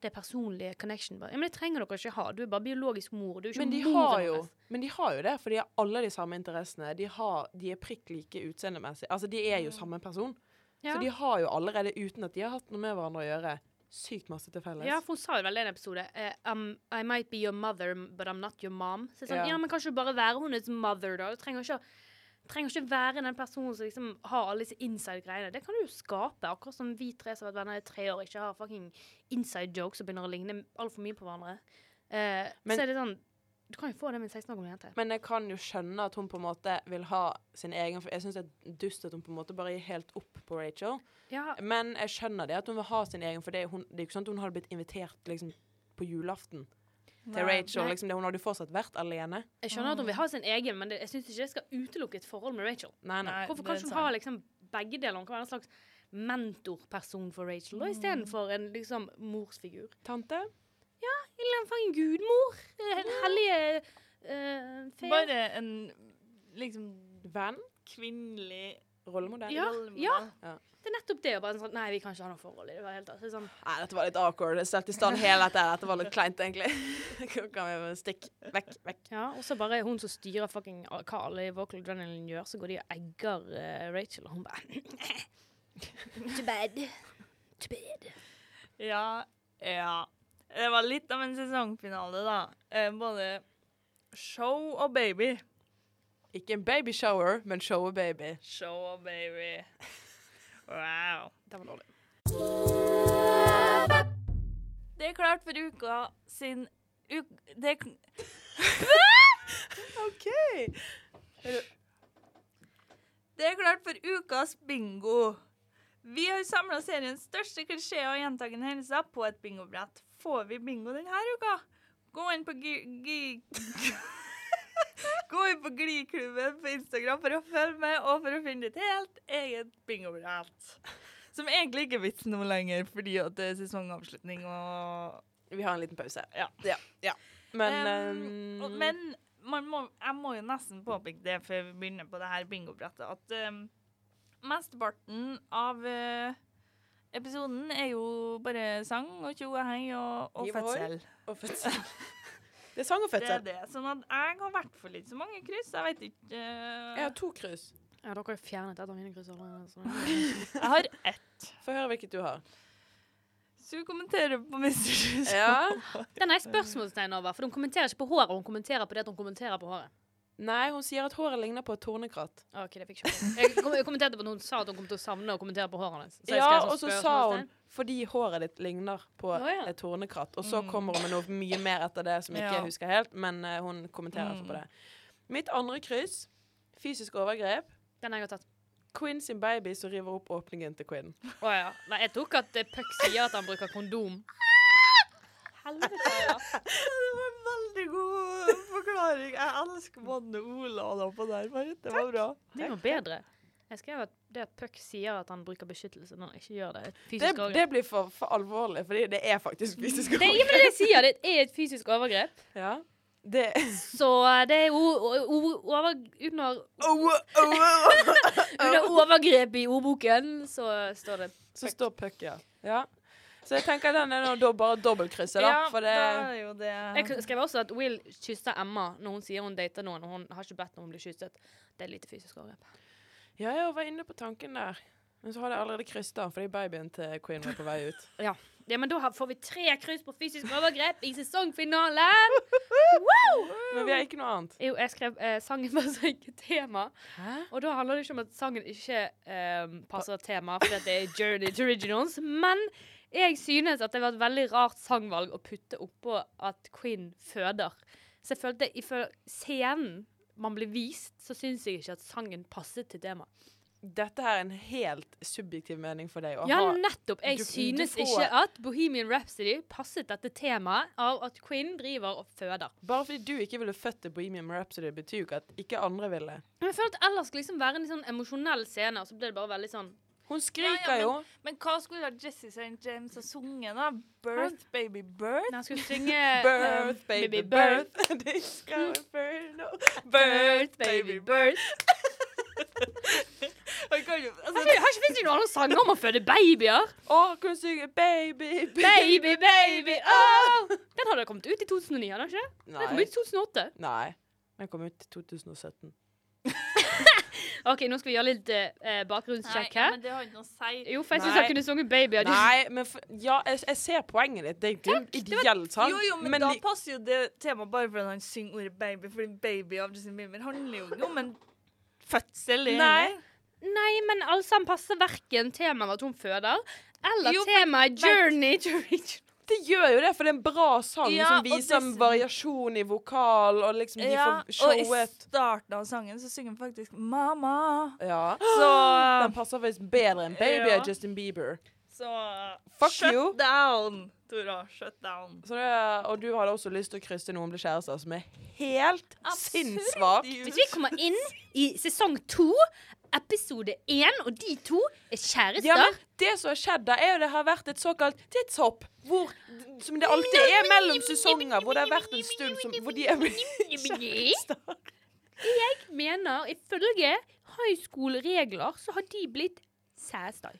det personlige connection. Bare, ja, men det trenger dere ikke ha. Du er bare biologisk mor. Du er ikke Men de, mor har jo, men de har jo det, for de har alle de samme interessene. De, har, de er prikk like utseendemessig. Altså, de er jo samme person. Ja. Så de har jo allerede, uten at de har hatt noe med hverandre å gjøre, sykt masse til felles. Ja, for hun sa jo vel i en episode uh, um, I might be your mother, but I'm not your mom. Så sånn, Ja. ja. men kan ikke du bare være hennes mother, da? Du trenger ikke, å- trenger ikke være den personen som liksom har alle disse inside-greiene. Det kan du jo skape. Akkurat som vi tre som har vært venner i tre år, ikke har fucking inside jokes og begynner å ligne altfor mye på hverandre. Uh, Men- så er det sånn Du kan jo få det med en 16 år gammel jente. Men jeg kan jo skjønne at hun på en måte vil ha sin egen For jeg syns det er dust at hun på en måte bare gir helt opp på Rachel. Ja, Men jeg skjønner det at hun vil ha sin egen, for det hun, det er jo ikke sånn at hun hadde blitt invitert liksom, på julaften til Rachel. Liksom, det, hun hadde jo fortsatt vært alene. jeg skjønner at hun vil ha sin egen, men det, jeg syns ikke det skal utelukke et forhold med Rachel. Nei, nei. Nei. Hvorfor kan hun ha liksom begge deler? Hun kan være en slags mentorperson for Rachel, da, istedenfor en liksom morsfigur. Tante? Ja, Eller en gudmor. En Den hellige uh, fe. Bare en liksom Venn? kvinnelig Rollemodell? Ja, rollemodell. ja. Det er nettopp det. Og bare sånn, nei, vi kan ikke ha noe forhold i det. var helt, er sånn, Nei, dette var litt awkward. Jeg stelte i stand hele dette. Dette var litt kleint, egentlig. kan vi stikke vekk, vekk. ja, Og så bare hun som styrer fucking hva alle i Vocal Adrenaline gjør, så går de og egger uh, Rachel, og hun bare Too bad. Too bad. Ja, ja. Det var litt av en sesongfinale, da. Eh, både show og baby. Ikke en babyshower, men show a baby. Show a baby. Wow. Det var dårlig. Det er klart for uka sin uk det er, OK. det er klart for ukas bingo. Vi har samla seriens største klisjeer og gjentagende hendelser på et bingobrett. Får vi bingo denne uka? Gå inn på g... gi Gå inn på Gliklubben på Instagram for å følge med og for å finne ditt helt eget bingobrett. Som egentlig ikke er vits nå lenger, fordi det er sesongavslutning og Vi har en liten pause. Ja. ja, ja. Men Um, um, Men man må, jeg må jo nesten påpeke det før vi begynner på det her bingobrettet, at um, mesteparten av uh, episoden er jo bare sang og tjo og og, fødsel. Og fødsel. det er sang og Det er det. Sånn at jeg har vært for litt så mange kryss. Jeg vet ikke uh, Jeg har to kryss. Ja, dere har jo fjernet et av mine kryss allerede. Jeg har ett. Få høre hvilket du har. Så hun kommenterer på Mr. Ja. Den er spørsmålstegn over, for hun kommenterer ikke på håret, hun kommenterer på det at hun kommenterer på håret. Nei, hun sier at håret ligner på et tornekratt. OK, det fikk ikke jeg. kom- Jeg kommenterte på noen sa at hun kom til å savne å kommentere på håret hennes. Så jeg Ja, sånn og så sa hun fordi håret ditt ligner på Å, ja. et tornekratt. Og så Mm. kommer hun med noe mye mer etter det som ikke Ja. jeg husker helt, men eh, hun kommenterer ikke Mm. på det. Mitt andre kryss, fysisk overgrep. Den har jeg tatt. Quinn sin baby som river opp åpningen til Quinn. Å ja. Nei, jeg tok at eh, Puck sier at han bruker kondom. Helvete, ja. Det var en veldig god forklaring. Jeg elsker mannen Ola hadde på der. Marit. Det var bra. Det er noe bedre. Jeg skrev at det at Puck sier at han bruker beskyttelse når han ikke gjør det. er et Det, overgrep. det blir for, for alvorlig, fordi det er faktisk fysisk Det er ikke det jeg sier, det er et fysisk overgrep. Ja. Det Så det er over under, under overgrep i ordboken, så står det Så står puck, ja. ja. Så jeg tenker den er nå da bare dobbeltkrysset, da. Ja, for det da er jo det Jeg skrev også at Will kysser Emma når hun sier hun dater noen, og hun har ikke bedt når hun blir kysset. Det er lite fysisk overgrep. Ja, jeg var inne på tanken der. Men så har det allerede krysset den fordi babyen til Queen var på vei ut. Ja, men da får vi tre kryss på fysisk overgrep i sesongfinalen! Men vi har ikke noe annet. Jo, jeg skrev eh, sangen passer ikke tema. Hæ? Og da handler det ikke om at sangen ikke eh, passer tema, fordi at det er Journey to Originals. Men jeg synes at det var et veldig rart sangvalg å putte oppå at Queen føder. Så jeg følte i fø- scenen man blir vist, så syns jeg ikke at sangen passet til temaet. Dette her er en helt subjektiv mening for deg. Ja, nettopp. Jeg du- du synes får- ikke at Bohemian Rhapsody passet dette temaet av at Queen driver og føder. Bare fordi du ikke ville født til Bohemian Rhapsody, betyr jo ikke at ikke andre ville. Men jeg føler at ellers skulle liksom være en sånn emosjonell scene, og så ble det bare veldig sånn Hun skriker Ja, ja, jo. Men hva skulle da Jesse St. James ha sunget, da? Birth, baby, birth? Nei, skulle synge Birth, um, baby, birth. birth. Birth, baby, birth. Jeg jo altså, Har ikke, finnes noen andre sanger om å føde babyer? Å, kan du synge baby, Baby, baby, oh! Den hadde kommet ut i 2009, hadde den ikke? Den kom ut i 2008. Nei. Den kom ut i 2017. OK, nå skal vi gjøre litt eh, Nei, bakgrunnssjekk her. Nei, men det har ikke noe å si. Jo, for jeg syns jeg han kunne sunget baby. hadde- Nei, men for, ja, jeg, jeg ser poenget ditt. Det er ikke en ideell sang. Jo, jo, men, da li- passer jo det temaet bare fordi han synger ordet baby. Fordi baby av Justin Bieber handler jo ikke om en fødsel. Nei. Nei, men allsang passer verken temaet at hun føder, eller Jo, temaet journey to reach. Det gjør jo det, for det er en bra sang Ja, som viser en variasjon i vokal, og liksom de får showet. og i starten av sangen så synger han faktisk 'Mamma'. Ja. Så, Den passer faktisk bedre enn Baby Ja. Justin Bieber. så Fuck shut you. down, Tora. Shut down. Så det, og du hadde også lyst til å krysse noen blir kjærester, som er helt sinnssvakt. Hvis vi kommer inn i sesong to, episode én, og de to er kjærester Ja, men det som har skjedd da, er jo det har vært et såkalt tidshopp. Hvor, som det alltid er mellom sesonger, hvor det har vært en stund som, hvor de er kjærester. Jeg mener, ifølge high school-regler, så har de blitt sæstar.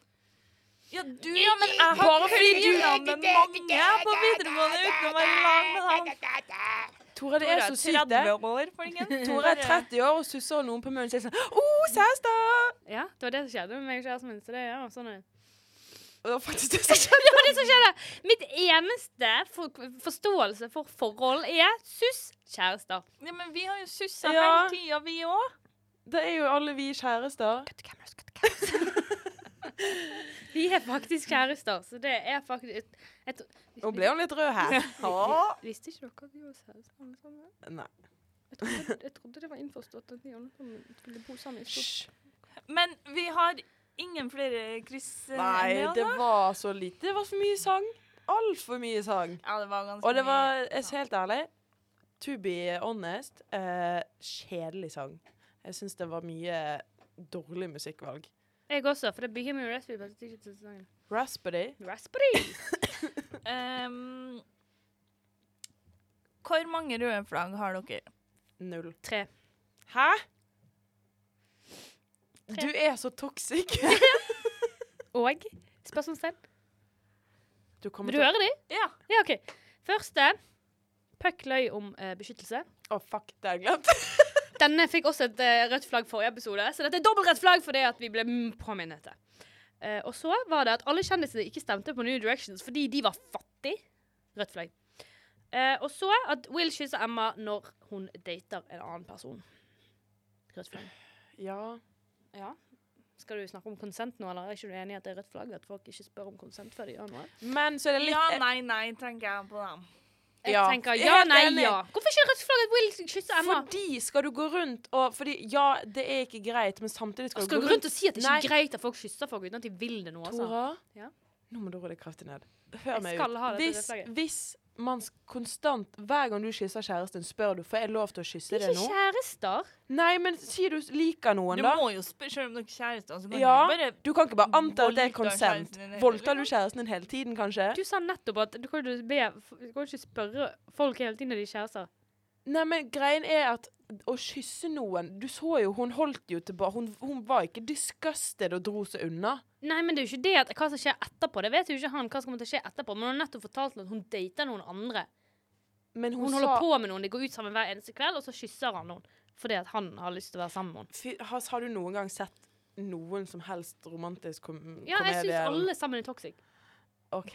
Ja, du Ja, men jeg har Bare fordi du- har med mange på videregående uten å være lag med dem. Tore, det er så sykt, det. 30 år. Tore er 30 år og susser noen på munnen og sier sånn Å, kjærester! Ja, det var det som skjedde med meg og kjæresten min. Så det er sånn det. Og det var faktisk det som skjedde. Det var det som skjedde! Mitt eneste for forståelse for forhold er suss kjærester. Ja, men vi har jo sussa Ja. hele tida, vi òg. Det er jo alle vi kjærester. Cut the cameras, cut the cameras. Vi er faktisk kjærester, så det er faktisk et, et, Nå ble hun litt rød her. Visste ikke dere at vi var kjærester? sammen? Nei. Jeg trodde, jeg trodde det var innforstått at vi alle skulle bo sammen. i stort. Men vi har ingen flere kryss eh, Nei, enn det var så lite. Det var for mye sang. Altfor mye sang. Ja, det var ganske Og det var, jeg er helt ærlig, to be honest, eh, kjedelig sang. Jeg syns det var mye dårlig musikkvalg. Jeg også, for det begynner med Raspberry passet ikke til sesongen. Raspberry. Raspberry! um, Hvor mange røde flagg har dere? Null. Tre. Hæ? Tre. Du er så toxic. Og spørsmålstegn. Du du hører høre de? Ja. Ja, OK. Første. Puck løy om uh, beskyttelse. Å, fuck, det har jeg glemt. Denne fikk også et eh, rødt flagg forrige episode, så dette er dobbelt rødt flagg fordi at vi ble mm, påminnet det. Uh, og så var det at alle kjendisene ikke stemte på New Directions fordi de var fattig. Rødt flagg. Uh, og så at Will kysser Emma når hun dater en annen person. rødt flagg. Ja. Ja. Skal du snakke om konsent nå, eller er ikke du enig i at det er rødt flagg? At folk ikke spør om konsent før de gjør noe? Men så er det litt Ja, nei, nei, tenker jeg på dem. Jeg Ja. tenker er ja, nei, ja. Hvorfor ikke rødt flagg at Will kysser Emma? Fordi skal du gå rundt og Fordi ja, det er ikke greit, men samtidig skal, Skal du du gå rundt og si at det ikke er greit at folk kysser folk uten at de vil det nå? Altså? Tora, Ja. nå må du roe deg kraftig ned. Hør Jeg meg ut. Hvis, hvis man konstant Hver gang du kysser kjæresten, spør du får jeg lov til å kysse De er ikke nå. kjærester. Nei, men si du liker noen, Du da. må jo spørre selv om dere er kjærester. Så kan Ja, du bare Du kan ikke bare anta at det er konsent. Voldtar du kjæresten din hele tiden, kanskje? Du sa nettopp at du kan be Du kan ikke spørre folk hele tiden når de er kjærester. Nei, men greien er at å kysse noen Du så jo, hun holdt jo tilbake. Hun, hun var ikke disgusted og dro seg unna. Nei, men det er jo ikke det at hva som skjer etterpå. Det vet jo ikke han hva som kommer til å skje etterpå. Men hun har nettopp fortalt at hun dater noen andre. Men hun, Hun sa holder på med noen, de går ut sammen hver eneste kveld, og så kysser han noen. Fordi at han har lyst til å være sammen med henne. Har du noen gang sett noen som helst romantisk kom Ja, jeg komedie? syns alle sammen er toxic. OK.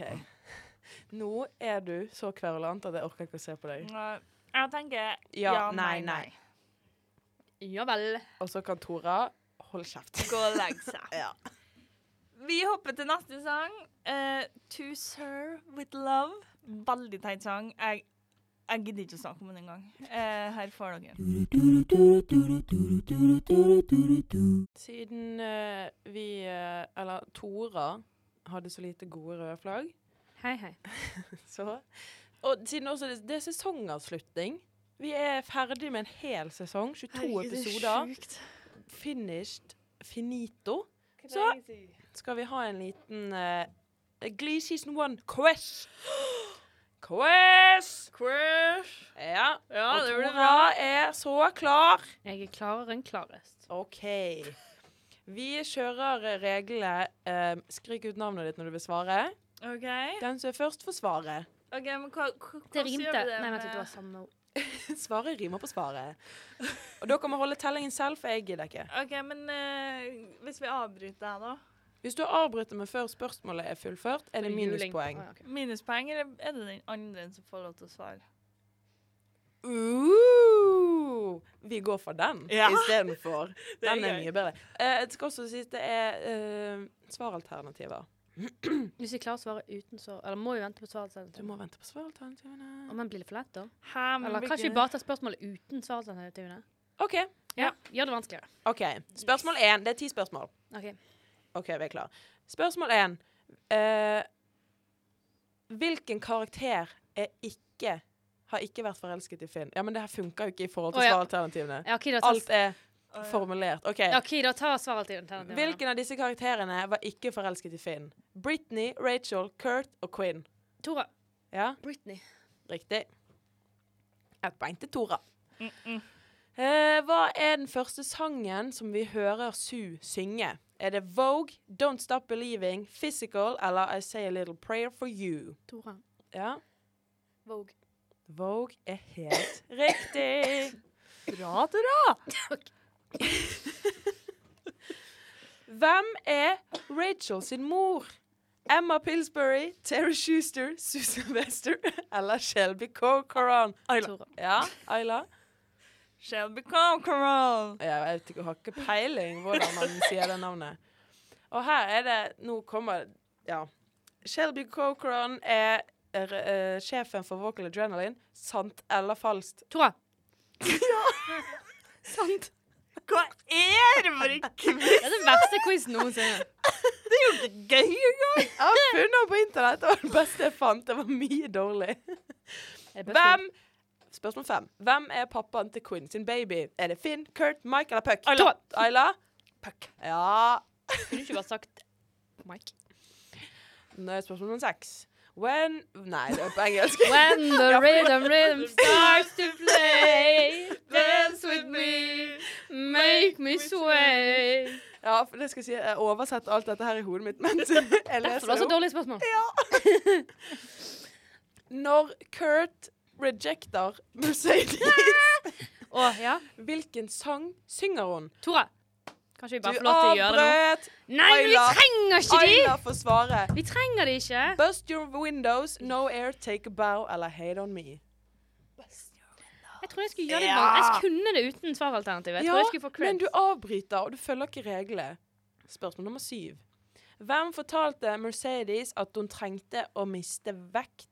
Nå er du så kverulant at jeg orker ikke å se på deg. Nei, Jeg tenker Ja, nei, nei. Ja vel. Og så kan Tora holde kjeft. Gå og legge seg. Ja. Vi hopper til neste sang. Uh, to Sir With Love. Veldig teit sang. Jeg, jeg gidder ikke å snakke om den engang. Uh, her får dere. Siden uh, vi, uh, eller Tora, hadde så lite gode røde flagg, Hei, hei. så Og siden også det, det er sesongavslutning Vi er ferdig med en hel sesong. 22 episoder. Finished. Finito. Så skal vi ha en liten uh, Glee season one quiz. Quiz! Quiz. Ja. Ja, og det blir Tora er så klar. Jeg er klarere enn klarest. OK. Vi kjører reglene uh, Skrik ut navnet ditt når du vil svare. OK. Den som er først, får svaret. Ok, men hva, hva, Det hvordan rimte. det Nei, vent, det var samme ord. Svaret rimer på svaret. Og dere må holde tellingen selv, for jeg gidder ikke. OK, men uh, hvis vi avbryter her, da? Hvis du avbryter meg før spørsmålet er fullført, er det minuspoeng. Ja. Minuspoeng, eller er det den andre som får lov til å svare? Uh, vi går for den Ja. istedenfor. Den er er mye bedre. Uh, det skal også sies det er uh, svaralternativer. Hvis vi klarer å svare uten så Eller må vi vente på svaralternativene? Du må vente på svaralternativene. Om den blir litt for lett, da? Hæ, Eller kan kanskje vi bare tar spørsmålet uten svaralternativene? OK. Ja. Gjør det vanskeligere. ok. Spørsmål én. Det er ti spørsmål. OK. OK, vi er klar. Spørsmål én. Eh, hvilken karakter er ikke har ikke vært forelsket i Finn? Ja, men det her funker jo ikke i forhold til oh, ja. svaralternativene. Ja, okay, tar Alt er formulert. OK. ja, ok, da tar svaralternativene. Hvilken av disse karakterene var ikke forelsket i Finn? Britney, Rachel, Kurt og Quinn. Tora. Ja, Britney. riktig. Ett poeng til Tora. Mm, mm. Eh, hva er den første sangen som vi hører Sue synge? Er det Vogue, Don't Stop Believing, Physical eller I Say A Little Prayer For You? Tora. Ja, Vogue. Vogue er helt riktig. Bra, Tora! Hvem er Rachel sin mor? Emma Pillsbury, Terry Schuster, Susan Wester eller Shelby Corcoran? Ayla. Ja, Ayla? Shelby Conqueror. Jeg vet ikke, jeg har ikke peiling hvordan man sier det navnet. Og her er det Nå kommer Ja. Shelby Corcoran er er, er sjefen for Vocal Adrenaline. Sant eller falskt? Tora. Sant. Hva er det for en quiz? Det er den verste quizen noensinne. Det er jo ikke gøy engang! Jeg har funnet den på internett. Det var det beste jeg fant. Det var mye dårlig. Hvem Spørsmål fem. Hvem er pappaen til Quinn sin baby? Er det Finn, Kurt, Mike eller Puck? Ayla. Ayla? Puck. Ja. Kunne ikke bare sagt Mike? Nå er spørsmål nummer seks. When Nei, det er på engelsk. When the rhythm rhythm starts to play, dance with me, make me sway. Ja, for det skal jeg si, jeg oversetter alt dette her i hodet mitt mens jeg Derfor leser var det så det opp. dårlige spørsmål. Når Kurt rejecter Mercedes, ja. hvilken sang synger hun? Tora. Kanskje vi bare får lov til å gjøre det nå? Nei, men vi trenger ikke de! Ayla får svare. Vi trenger de ikke. Bust your windows, no air, take a bow eller hate on me. Jeg tror jeg skulle gjøre det Ja. Jeg kunne det uten svaralternativ. Jeg trodde jeg skulle få cred. men du avbryter, og du følger ikke reglene. Spørsmål nummer syv. Hvem fortalte Mercedes at hun trengte å miste vekt,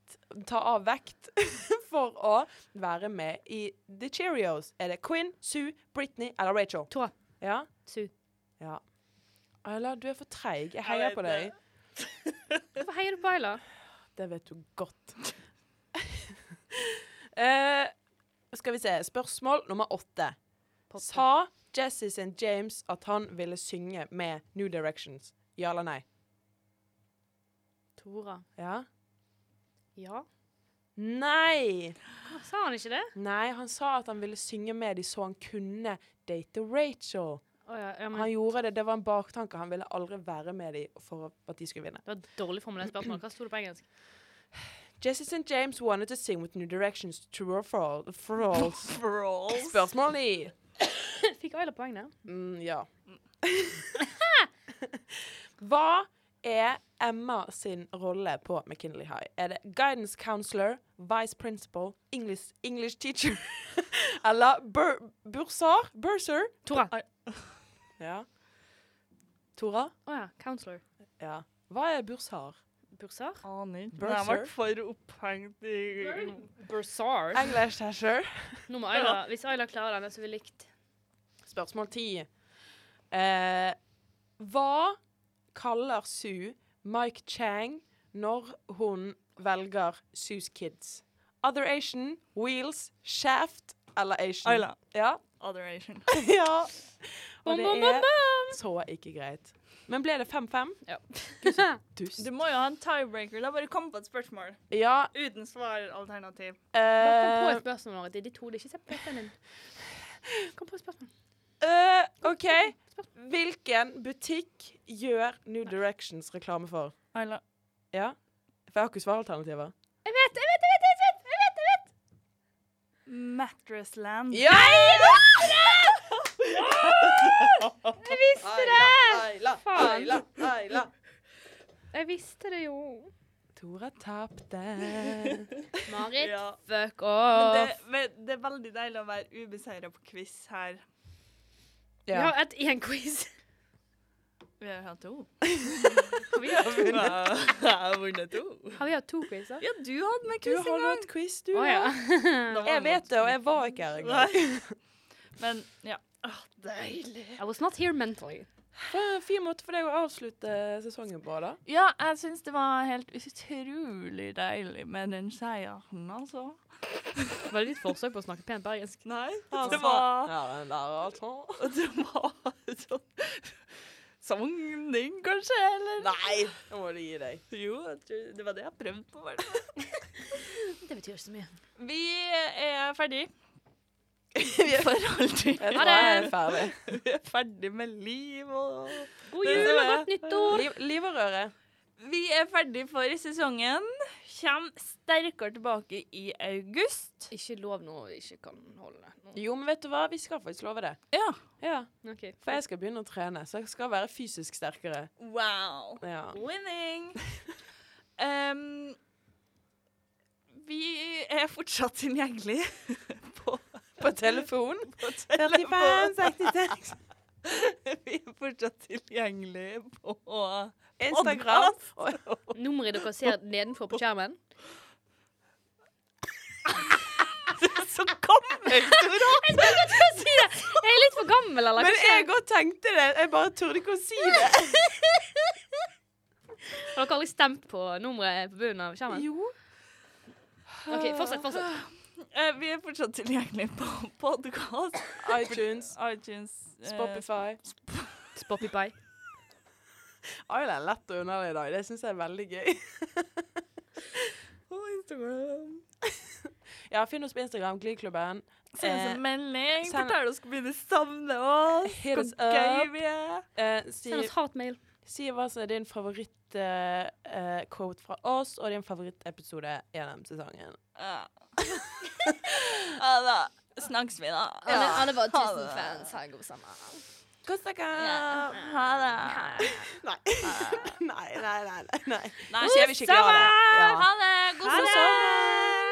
ta av vekt, for å være med i The Cheerios? Er det Quinn, Sue, Britney eller Rachel? To Ja? Sue. Ja. Ayla, du er for treig. Jeg heier på deg. Hvorfor heier du på Ayla? Det vet du godt. uh, skal vi se. Spørsmål nummer åtte. Sa Jesse St. James at han ville synge med New Directions? Ja eller nei? Tora. Ja? Ja. Nei! Hva, Sa han ikke det? Nei, han sa at han ville synge med dem så han kunne date Rachel. Oh, ja, ja, men Han gjorde det, det var en baktanke. Han ville aldri være med dem for at de skulle vinne. Det var dårlig formulert spørsmål. Hva sto det på engelsk? Jesse St. James wanted to sing with New Directions true or false. false. Spørsmål ni. Fikk Ayla poeng der? Mm, ja. Hva er Emma sin rolle på McKinley High? Er det guidance counselor, vice principal, English, English teacher eller bur bursar? Bursar? Tora. Ja. Tora? Å ja. Counselor. Ja. Hva er bursar? Bursar? Aner ikke. Bursar. Jeg ble for opphengt i Bursar? English teacher. Nå må Ayla, hvis Ayla klarer denne, så er vi likt. Spørsmål ti. Eh, hva kaller Sue Mike Chang når hun velger Sue's Kids? Other Asian, Wheels, Shaft eller Asian? Ayla. Ja. Adoration. ja. Og det er så ikke greit. Men ble det 5-5? Ja. Dust. Du må jo ha en tiebreaker. La bare komme på et spørsmål. Ja. Uten svaralternativ. Uh, kom på et spørsmål. Det er ditt hode. Ikke se på PC-en din. Kom på et spørsmål. Eh, OK. Hvilken butikk gjør New Directions reklame for? Ayla. Ja? For jeg har ikke svaralternativer. Jeg vet, jeg vet, jeg vet! Jeg vet, jeg vet, jeg vet. Mattressland. Ja! Jeg visste det! Ayla. Ayla, Ayla. Jeg visste det jo. Tora tapte. Marit, Ja. fuck Men off. det, men det er veldig deilig å være ubeseira på quiz her. Vi har hatt én quiz. Vi har hatt to. Har vi hatt, Jeg har vunnet to. har vi hatt to quizer? Ja, du hadde med Du quiz en har gang. hatt quiz, du. Å ja. Jeg vet det, og jeg var ikke her engang. Men ja. Åh, deilig. I was not here mentally. For en Fin måte for deg å avslutte sesongen på, da. Ja, jeg syns det var helt utrolig deilig med den seieren, altså. Var det ditt forsøk på å snakke pent bergensk? Nei, Altså, det var Ja, den der, altså. Det var sånn Sogning, kanskje? Eller? Nei, nå må du gi deg. Jo, det var det jeg prøvde på. Det betyr ikke så mye. Vi er ferdig Vi er- for alltid. Ha er det. ferdig. Vi er ferdig med liv og God jul og godt nyttår! Liv, liv og røre. Vi er ferdig for sesongen. Kjem sterkere tilbake i august. Ikke lov noe vi ikke kan holde. Nå. Jo, men vet du hva? Vi skal faktisk love det. Ja. Ja, Okay. For jeg skal begynne å trene, så jeg skal være fysisk sterkere. Wow. Ja. Winning. Um, vi er fortsatt tilgjengelig på, På telefon. på 45, 66. Vi er fortsatt tilgjengelig på Instagram. Nummeret dere ser nedenfor på skjermen. Så gammel! Jeg skal ikke til å si det! Jeg er litt for gammel, eller? Men jeg godt tenkte det. Jeg bare turde ikke å si det. Har dere aldri stemt på nummeret på bunnen av skjermen? Jo. OK, fortsett. fortsett. Eh, vi er fortsatt tilgjengelig på podkast, iTunes, iTunes eh, Spotify. Spoppy-pie. Ayla er lett og underlig i dag. Det syns jeg er veldig gøy. og Instagram. Ja, Finn oss på Instagram, Glyklubben. Send oss Eh, en melding. send- Fortell oss hvor mye du savner oss. Hit Hvor us gøy up. vi er. Eh, si, Send oss hatmail. si hva som er din favoritt-quote fra oss, og din favorittepisode gjennom sesongen. Ja. ja da. Snakkes vi, da. Alle var Ha tusen fans. Ha en god sommer. Kos dere! Ja. Ha det. Nei. nei, nei, nei. nei. Nei. Nå sier vi skikkelig ha det. Ja. Ha det. God Ha det. sommer.